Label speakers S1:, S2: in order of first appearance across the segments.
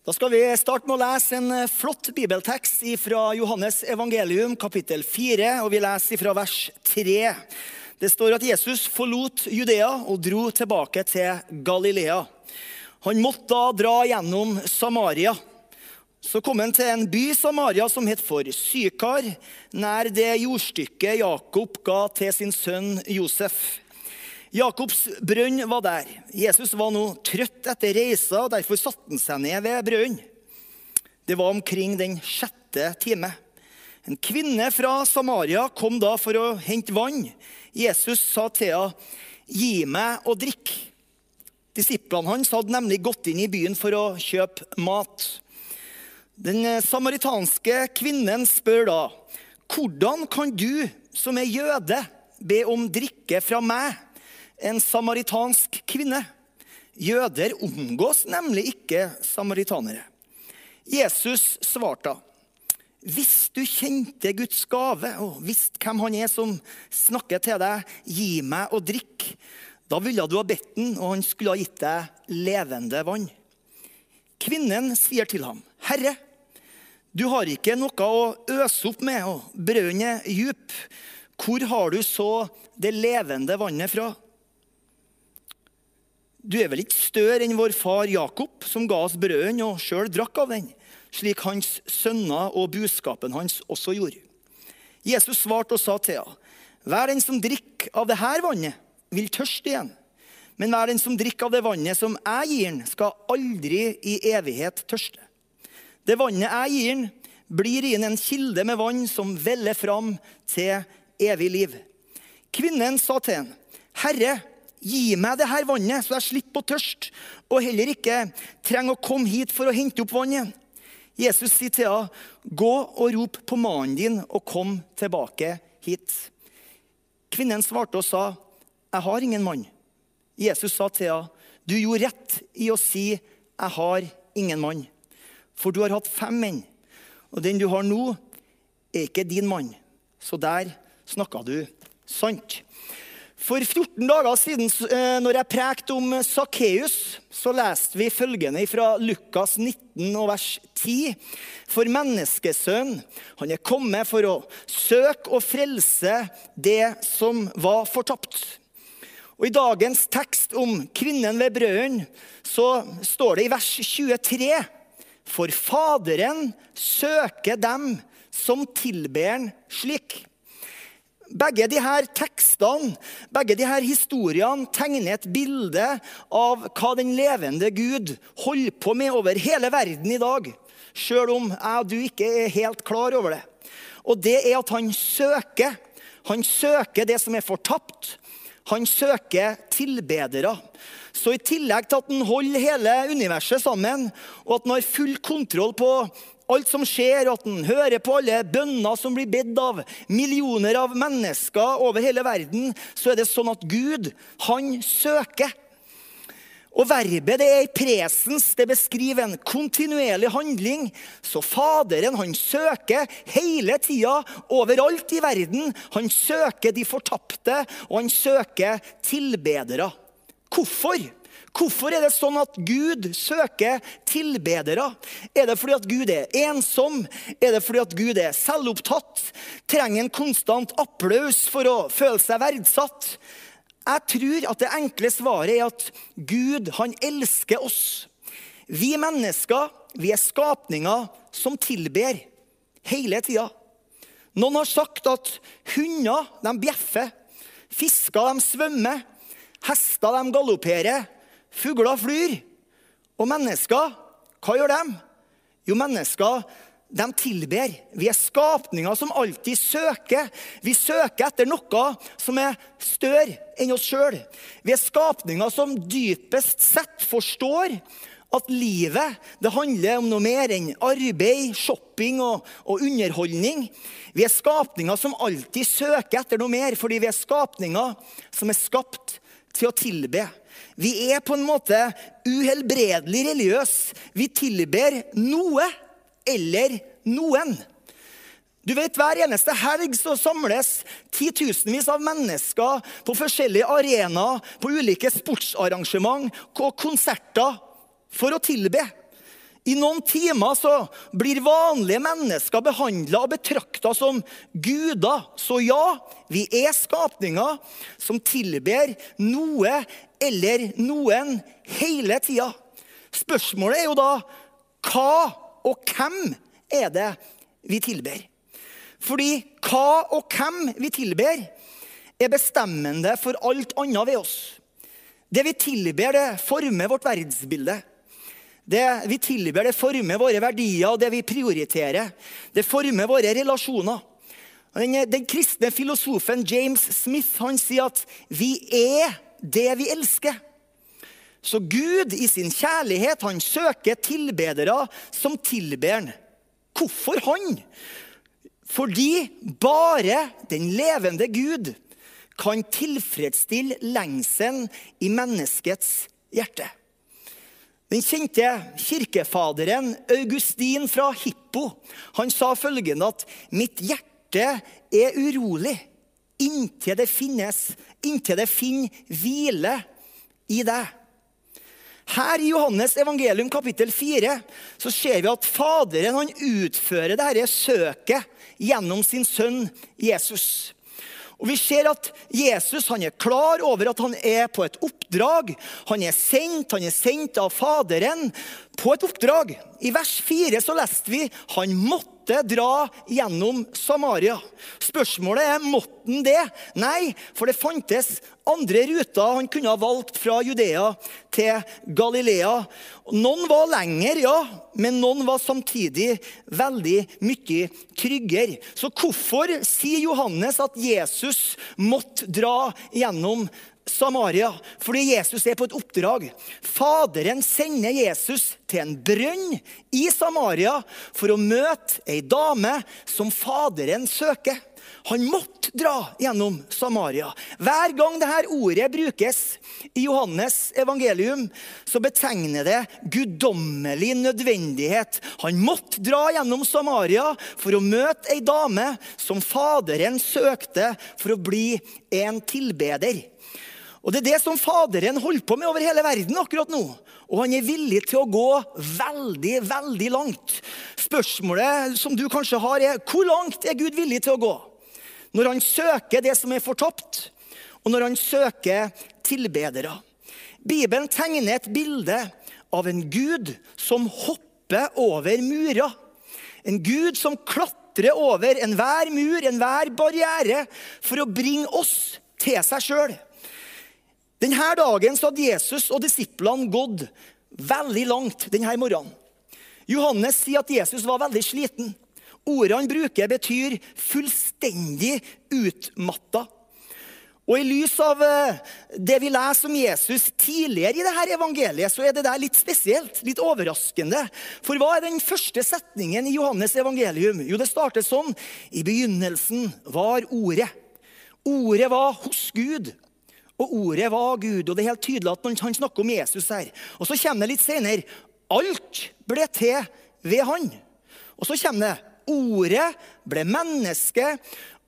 S1: Da skal vi starte med å lese en eh, flott bibeltekst fra Johannes evangelium, kapittel 4, og vi leser fra vers 3. Det står at Jesus forlot Judea og dro tilbake til Galilea. Han måtte da dra gjennom Samaria. Så kom han til en by Samaria som het for Sykar, nær det jordstykket Jakob ga til sin sønn Josef. Jakobs brønn var der. Jesus var nå trøtt etter reisa, og derfor satte han seg ned ved brønnen. Det var omkring den sjette time. En kvinne fra Samaria kom da for å hente vann. Jesus sa til henne, 'Gi meg å drikke'. Disiplene hans hadde nemlig gått inn i byen for å kjøpe mat. Den samaritanske kvinnen spør da, 'Hvordan kan du, som er jøde, be om drikke fra meg?' En samaritansk kvinne. Jøder omgås nemlig ikke samaritanere. Jesus svarte, hvis du kjente Guds gave og visste hvem han er som snakker til deg, gi meg å drikke, da ville du ha bedt den, og han skulle ha gitt deg levende vann. Kvinnen sier til ham, Herre, du har ikke noe å øse opp med, og brønnen er djup. Hvor har du så det levende vannet fra? Du er vel ikke større enn vår far Jakob, som ga oss brøden og sjøl drakk av den, slik hans sønner og buskapen hans også gjorde. Jesus svarte og sa til henne, hver den som drikker av dette vannet, vil tørste igjen. Men hver den som drikker av det vannet som jeg gir den, skal aldri i evighet tørste. Det vannet jeg gir den, blir i en kilde med vann som veller fram til evig liv. Kvinnen sa til ham, Herre, Gi meg det her vannet, så jeg slipper å tørste, og heller ikke trenger å komme hit for å hente opp vannet. Jesus sier til henne, 'Gå og rop på mannen din, og kom tilbake hit.' Kvinnen svarte og sa, 'Jeg har ingen mann.' Jesus sa til henne, 'Du gjorde rett i å si, 'Jeg har ingen mann.' For du har hatt fem menn, og den du har nå, er ikke din mann. Så der snakka du sant. For 14 dager siden, eh, når jeg prekte om Sakkeus, så leste vi følgende fra Lukas 19 og vers 10. For menneskesønnen, han er kommet for å søke og frelse det som var fortapt. Og I dagens tekst om kvinnen ved brøden så står det i vers 23.: For Faderen søker dem som tilber slik. Begge disse tekstene, begge disse historiene tegner et bilde av hva den levende Gud holder på med over hele verden i dag. Sjøl om jeg og du ikke er helt klar over det. Og det er at han søker. Han søker det som er fortapt. Han søker tilbedere. Så i tillegg til at han holder hele universet sammen, og at han har full kontroll på alt som skjer, at han hører på alle bønner som blir bedt av millioner av mennesker over hele verden, så er det sånn at Gud, han søker. Og verbet det er i presens. Det beskriver en kontinuerlig handling. Så Faderen han søker hele tida overalt i verden. Han søker de fortapte, og han søker tilbedere. Hvorfor? Hvorfor er det sånn at Gud søker tilbedere? Er det fordi at Gud er ensom? Er det fordi at Gud er selvopptatt? Trenger en konstant applaus for å føle seg verdsatt? Jeg tror at det enkle svaret er at Gud, han elsker oss. Vi mennesker, vi er skapninger som tilber hele tida. Noen har sagt at hunder de bjeffer, fisker de svømmer, hester de galopperer, Fugler flyr. Og mennesker, hva gjør de? Jo, mennesker de tilber. Vi er skapninger som alltid søker. Vi søker etter noe som er større enn oss sjøl. Vi er skapninger som dypest sett forstår at livet det handler om noe mer enn arbeid, shopping og, og, underholdning. Vi er skapninger som alltid søker etter noe mer, fordi vi er skapninger som er skapt til å tilbe. Vi er på en måte uhelbredelig religiøse. Vi tilber noe eller noen. Du vet, Hver eneste helg så samles titusenvis av mennesker på forskjellige arenaer, på ulike sportsarrangement og konserter for å tilbe. I noen timer så blir vanlige mennesker behandla og betrakta som guder. Så ja, vi er skapninger som tilber noe eller noen hele tida. Spørsmålet er jo da hva og hvem er det vi tilber? Fordi hva og hvem vi tilber, er bestemmende for alt annet ved oss. Det vi tilber, det former vårt verdensbilde. Det vi tilber, det former våre verdier og det vi prioriterer. Det former våre relasjoner. Den, den kristne filosofen James Smith han sier at vi er det vi elsker. Så Gud i sin kjærlighet han søker tilbedere som tilber han. Hvorfor han? Fordi bare den levende Gud kan tilfredsstille lengselen i menneskets hjerte. Den kjente kirkefaderen Augustin fra Hippo han sa følgende at 'mitt hjerte er urolig inntil det finnes, inntil det finner hvile i deg'. Her i Johannes evangelium kapittel 4 så ser vi at Faderen han utfører dette søket gjennom sin sønn Jesus. Og Vi ser at Jesus han er klar over at han er på et oppdrag. Han er sendt, han er sendt av Faderen på et oppdrag. I vers 4 så leste vi han måtte dra gjennom Samaria. Spørsmålet er måtte han det. Nei, for det fantes andre ruter han kunne ha valgt fra Judea til Galilea. Noen var lenger, ja, men noen var samtidig veldig mye tryggere. Så hvorfor sier Johannes at Jesus måtte dra gjennom Samaria fordi Jesus er på et oppdrag. Faderen sender Jesus til en brønn i Samaria for å møte ei dame som Faderen søker. Han måtte dra gjennom Samaria. Hver gang dette ordet brukes i Johannes evangelium, så betegner det guddommelig nødvendighet. Han måtte dra gjennom Samaria for å møte ei dame som Faderen søkte for å bli en tilbeder. Og Det er det som Faderen holder på med over hele verden akkurat nå. Og han er villig til å gå veldig, veldig langt. Spørsmålet som du kanskje har, er hvor langt er Gud villig til å gå? Når han søker det som er fortapt, og når han søker tilbedere. Bibelen tegner et bilde av en Gud som hopper over murer. En Gud som klatrer over enhver mur, enhver barriere, for å bringe oss til seg sjøl. Denne dagen så hadde Jesus og disiplene gått veldig langt denne morgenen. Johannes sier at Jesus var veldig sliten. Ordet han bruker, betyr fullstendig utmatta. Og I lys av eh, det vi leser om Jesus tidligere i dette evangeliet, så er det der litt spesielt, litt overraskende. For hva er den første setningen i Johannes evangelium? Jo, det starter sånn. I begynnelsen var Ordet. Ordet var hos Gud. Og ordet var Gud. Og det er helt tydelig at han snakker om Jesus her. Og så kommer det litt senere. Alt ble til ved han. Og så kommer det. Ordet ble menneske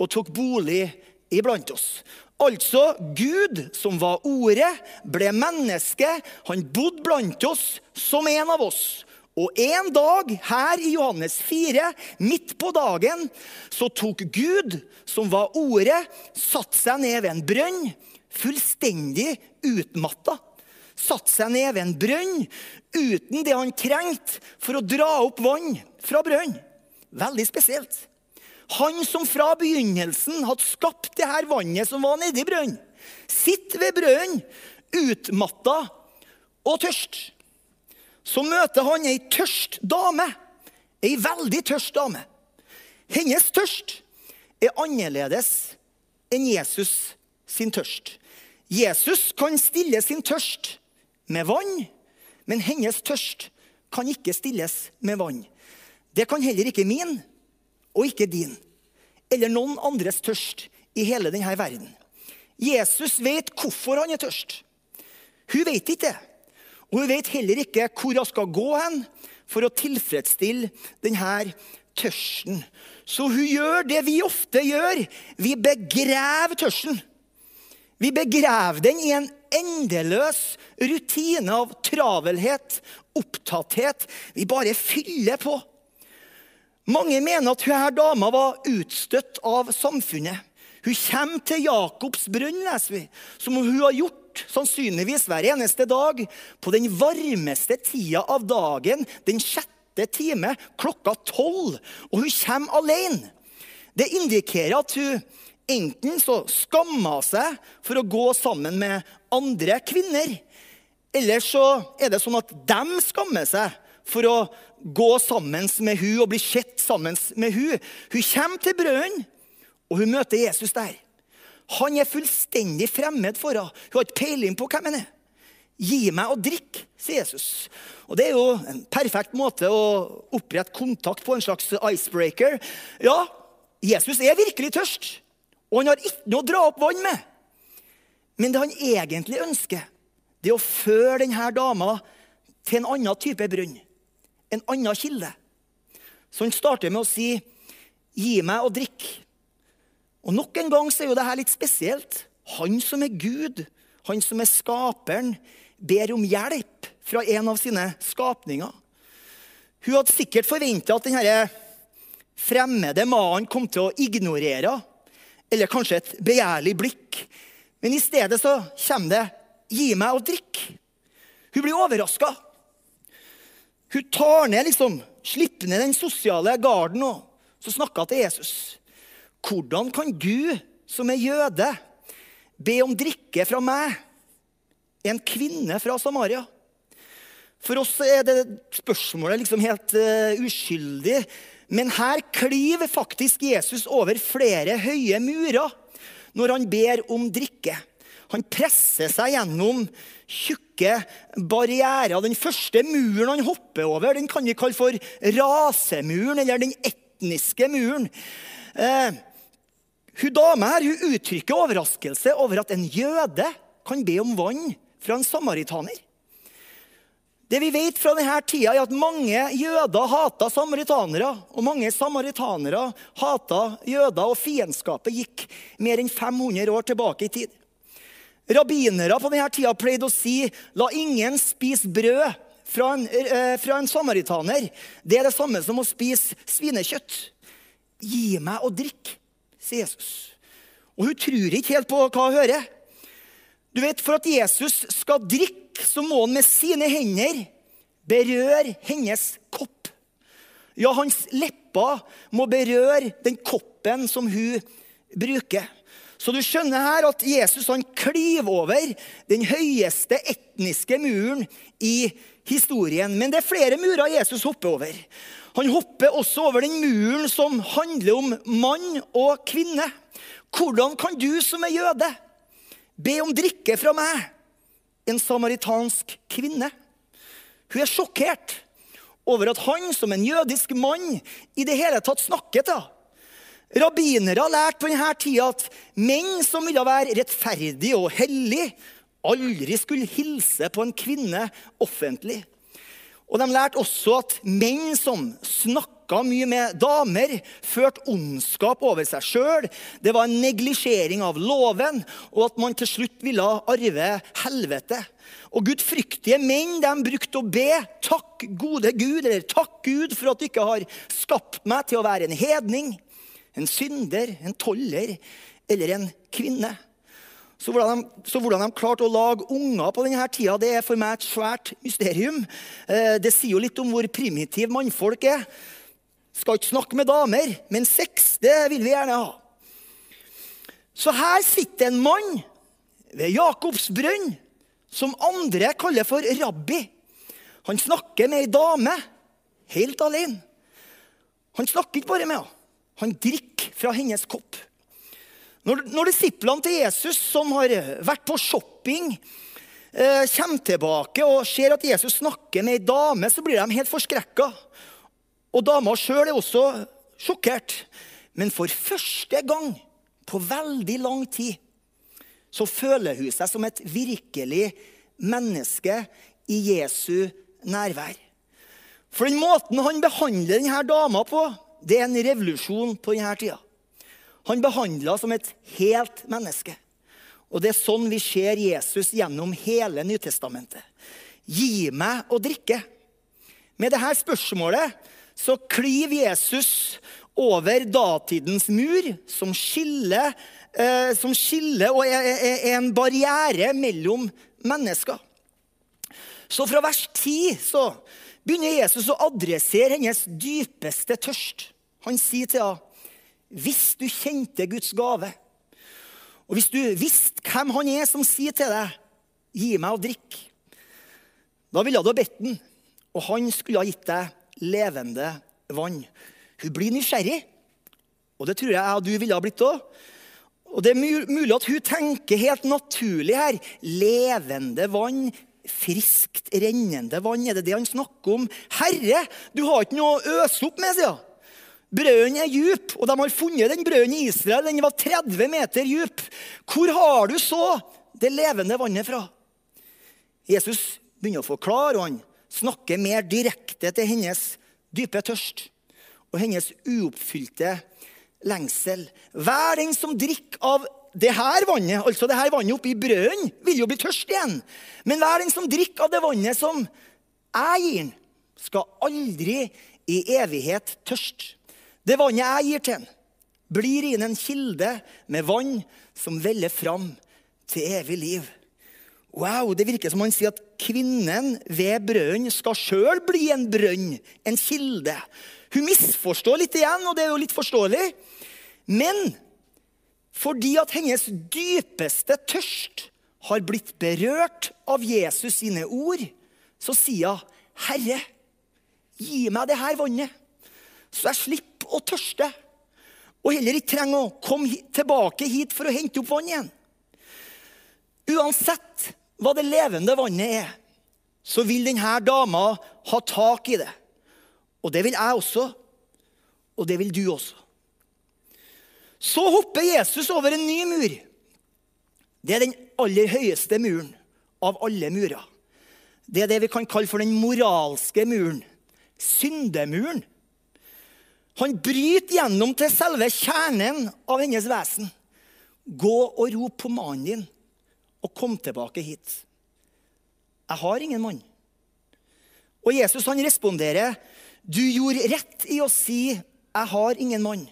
S1: og tok bolig iblant oss. Altså Gud, som var ordet, ble menneske. Han bodde blant oss som en av oss. Og en dag her i Johannes 4, midt på dagen, så tok Gud, som var ordet, satte seg ned ved en brønn fullstendig utmatta. Satt seg ned ved en brønn uten det han trengte for å dra opp vann fra brønnen. Veldig spesielt. Han som fra begynnelsen hadde skapt det her vannet som var nedi brønnen, sitter ved brønnen utmatta og tørst. Så møter han ei tørst dame. Ei veldig tørst dame. Hennes tørst er annerledes enn Jesus sin tørst. Jesus kan stille sin tørst med vann, men hennes tørst kan ikke stilles med vann. Det kan heller ikke min og ikke din eller noen andres tørst i hele denne verden. Jesus vet hvorfor han er tørst. Hun vet ikke det. Og hun vet heller ikke hvor hun skal gå hen for å tilfredsstille denne tørsten. Så hun gjør det vi ofte gjør. Vi begraver tørsten. Vi begraver den i en endeløs rutine av travelhet, opptatthet. Vi bare fyller på. Mange mener at denne dama var utstøtt av samfunnet. Hun kommer til Jakobs brønn, leser vi, som hun har gjort sannsynligvis hver eneste dag på den varmeste tida av dagen, den sjette time, klokka tolv. Og hun kommer alene. Det indikerer at hun enten så skamma seg for å gå sammen med andre kvinner, eller så er det sånn at de skammer seg for å gå sammen med hun og bli sett sammen med hun. Hun kommer til brønnen, og hun møter Jesus der. Han er fullstendig fremmed for henne. Hun har ikke peiling på hvem han er. Gi meg å drikke, sier Jesus. Og Det er jo en perfekt måte å opprette kontakt på, en slags icebreaker. Ja, Jesus er virkelig tørst, og han har ikke noe å dra opp vann med. Men det han egentlig ønsker, det er å føre denne dama til en annen type brønn. En annen kilde. Så han starter med å si, 'Gi meg å drikke'. Og Nok en gang så er jo dette litt spesielt. Han som er Gud, han som er skaperen, ber om hjelp fra en av sine skapninger. Hun hadde sikkert forventa at denne fremmede mannen kom til å ignorere eller kanskje et begjærlig blikk. Men i stedet så kommer det 'gi meg å drikke'. Hun blir overraska. Hun tar ned liksom, slipper ned den sosiale garden og så snakker til Jesus. Hvordan kan du, som er jøde, be om drikke fra meg, en kvinne fra Samaria? For oss er det spørsmålet liksom helt uh, uskyldig. Men her kliver faktisk Jesus over flere høye murer når han ber om drikke. Han presser seg gjennom tjukke barrierer. Den første muren han hopper over, den kan vi kalle for rasemuren, eller den etniske muren. Eh, hun dama her hun uttrykker overraskelse over at en jøde kan be om vann fra en samaritaner. Det vi vet fra denne tida er at Mange jøder hata samaritanere. Og mange samaritanere hata jøder, og fiendskapet gikk mer enn 500 år tilbake i tid. Rabbinere på denne tida pleide å si la ingen spise brød fra en, eh, fra en samaritaner. Det er det samme som å spise svinekjøtt. Gi meg å drikke sier Jesus. Og hun tror ikke helt på hva hun hører. Du vet, For at Jesus skal drikke, så må han med sine hender berøre hennes kopp. Ja, hans lepper må berøre den koppen som hun bruker. Så du skjønner her at Jesus han kliver over den høyeste etniske muren i historien. Men det er flere murer Jesus hopper over. Han hopper også over den muren som handler om mann og kvinne. Hvordan kan du som er jøde, be om drikke fra meg, en samaritansk kvinne? Hun er sjokkert over at han som en jødisk mann i det hele tatt snakket til henne. Rabbinere har lært på denne tida at menn som ville være rettferdige og hellige, aldri skulle hilse på en kvinne offentlig. Og De lærte også at menn som snakka mye med damer, førte ondskap over seg sjøl. Det var en neglisjering av loven, og at man til slutt ville arve helvete. Og gudfryktige menn de brukte å be 'Takk, gode Gud', eller 'Takk, Gud, for at du ikke har skapt meg til å være en hedning', en synder, en toller eller en kvinne. Så hvordan, de, så hvordan, de, klarte å lage unger på denne tida, det er for meg et svært mysterium. Eh, det sier jo litt om hvor primitiv mannfolk er. Skal ikke snakke med damer, men sex det vil vi gjerne ha. Så her sitter en mann ved Jakobs brønn som andre kaller for rabbi. Han snakker med ei dame helt alene. Han snakker ikke bare med henne. Han drikker fra hennes kopp. Når, når disiplene til Jesus, som har vært på shopping, eh, kommer tilbake og ser at Jesus snakker med ei dame, så blir de helt forskrekka. Og dama sjøl er også sjokkert. Men for første gang på veldig lang tid så føler hun seg som et virkelig menneske i Jesu nærvær. For den måten han behandler denne dama på, det er en revolusjon på denne tida. Han behandla som et helt menneske. Og det er sånn vi ser Jesus gjennom hele Nytestamentet. Gi meg å drikke. Med dette spørsmålet så klyver Jesus over datidens mur, som skiller, eh, som skiller og er, er, er en barriere mellom mennesker. Så fra vers 10 så begynner Jesus å adressere hennes dypeste tørst. Han sier til henne, 'Hvis du kjente Guds gave' Og hvis du visste hvem han er som sier til deg, 'Gi meg å drikke', da ville du ha bedt den, og han skulle ha gitt deg levende vann. Hun blir nysgjerrig, og det tror jeg jeg og du ville ha blitt òg. Og det er mulig at hun tenker helt naturlig her. Levende vann, friskt rennende vann. Er det det han snakker om? Herre, du har ikke noe å øse opp med, sier hun. Brønnen er djup, og de har funnet den brønnen i Israel. Den var 30 meter djup. Hvor har du så det levende vannet fra? Jesus begynner å forklare, og han snakker mer direkte til hennes dype tørst og hennes uoppfylte lengsel. Hver den som drikker av det her vannet, altså det her vannet oppi brøden, vil jo bli tørst igjen. Men hver den som drikker av det vannet som jeg gir den, skal aldri i evighet tørst. Det vannet jeg gir til den, blir inn en kilde med vann som veller fram til evig liv. Wow, Det virker som han sier at kvinnen ved brønnen skal sjøl bli en brønn, en kilde. Hun misforstår litt igjen, og det er jo litt forståelig. Men fordi at hennes dypeste tørst har blitt berørt av Jesus sine ord, så sier hun, 'Herre, gi meg det her vannet, så jeg slipper å tørste. Og heller ikke trenger å komme tilbake hit for å hente opp vann igjen. Uansett hva det levende vannet er, så vil denne dama ha tak i det. Og det vil jeg også. Og det vil du også. Så hopper Jesus over en ny mur. Det er den aller høyeste muren av alle murer. Det er det vi kan kalle for den moralske muren. Syndemuren. Han bryter gjennom til selve kjernen av hennes vesen. Gå og rop på mannen din, og kom tilbake hit. Jeg har ingen mann. Og Jesus han responderer, du gjorde rett i å si, jeg har ingen mann,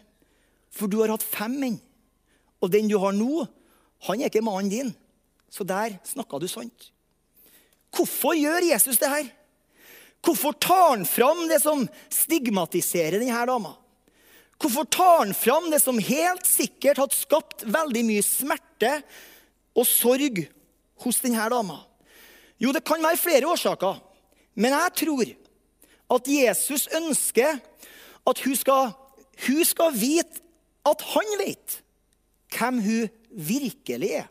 S1: for du har hatt fem menn. Og den du har nå, han er ikke mannen din. Så der snakka du sant. Hvorfor gjør Jesus det her? Hvorfor tar han fram det som stigmatiserer denne dama? Hvorfor tar han fram det som helt sikkert hadde skapt veldig mye smerte og sorg hos denne dama? Jo, det kan være flere årsaker. Men jeg tror at Jesus ønsker at hun skal, hun skal vite at han vet hvem hun virkelig er.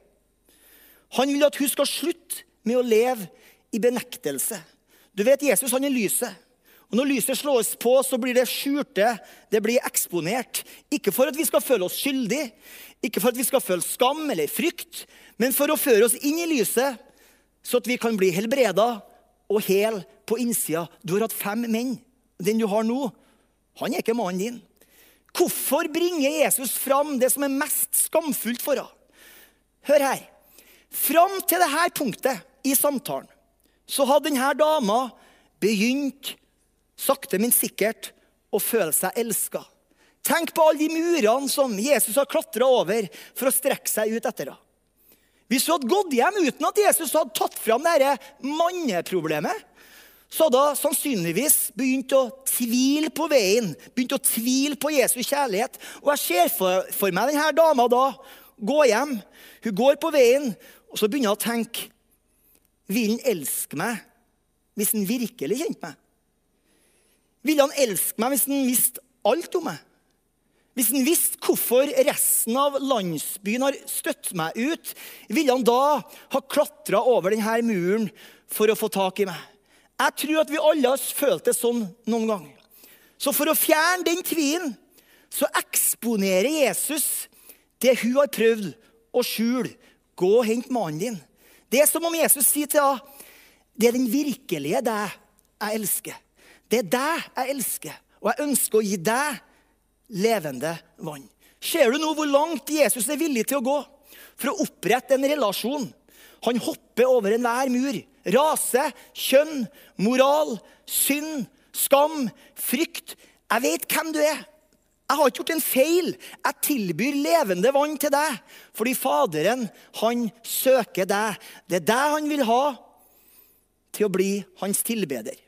S1: Han vil at hun skal slutte med å leve i benektelse. Du vet, Jesus han er lyset. Og Når lyset slås på, så blir det skjulte, det blir eksponert. Ikke for at vi skal føle oss skyldige, ikke for at vi skal føle skam eller frykt, men for å føre oss inn i lyset, så at vi kan bli helbreda og hel på innsida. Du har hatt fem menn. Den du har nå, han er ikke mannen din. Hvorfor bringer Jesus fram det som er mest skamfullt for henne? Hør her. Fram til dette punktet i samtalen så hadde denne dama begynt sakte, men sikkert å føle seg elska. Tenk på alle de murene som Jesus har klatra over for å strekke seg ut etter henne. Hvis hun hadde gått hjem uten at Jesus hadde tatt fram dette manneproblemet, så hadde hun sannsynligvis begynt å tvile på veien, begynt å tvile på Jesu kjærlighet. Og jeg ser for, for meg denne dama da gå hjem. Hun går på veien, og så begynner hun å tenke vil han elske meg hvis han virkelig kjente meg? Ville han elske meg hvis han visste alt om meg? Hvis han visste hvorfor resten av landsbyen har støtt meg ut, ville han da ha klatra over denne muren for å få tak i meg? Jeg tror at vi alle har følt det sånn noen ganger. Så for å fjerne den tvilen så eksponerer Jesus det hun har prøvd å skjule. Gå og hent mannen din. Det er som om Jesus sier til henne det er den virkelige deg jeg elsker. Det er deg jeg elsker, og jeg ønsker å gi deg levende vann. Ser du nå hvor langt Jesus er villig til å gå? for å opprette en relasjon. Han hopper over enhver mur. Rase, kjønn, moral, synd, skam, frykt. Jeg vet hvem du er. Jeg har ikke gjort en feil. Jeg tilbyr levende vann til deg. Fordi Faderen, han søker deg. Det er deg han vil ha til å bli hans tilbeder.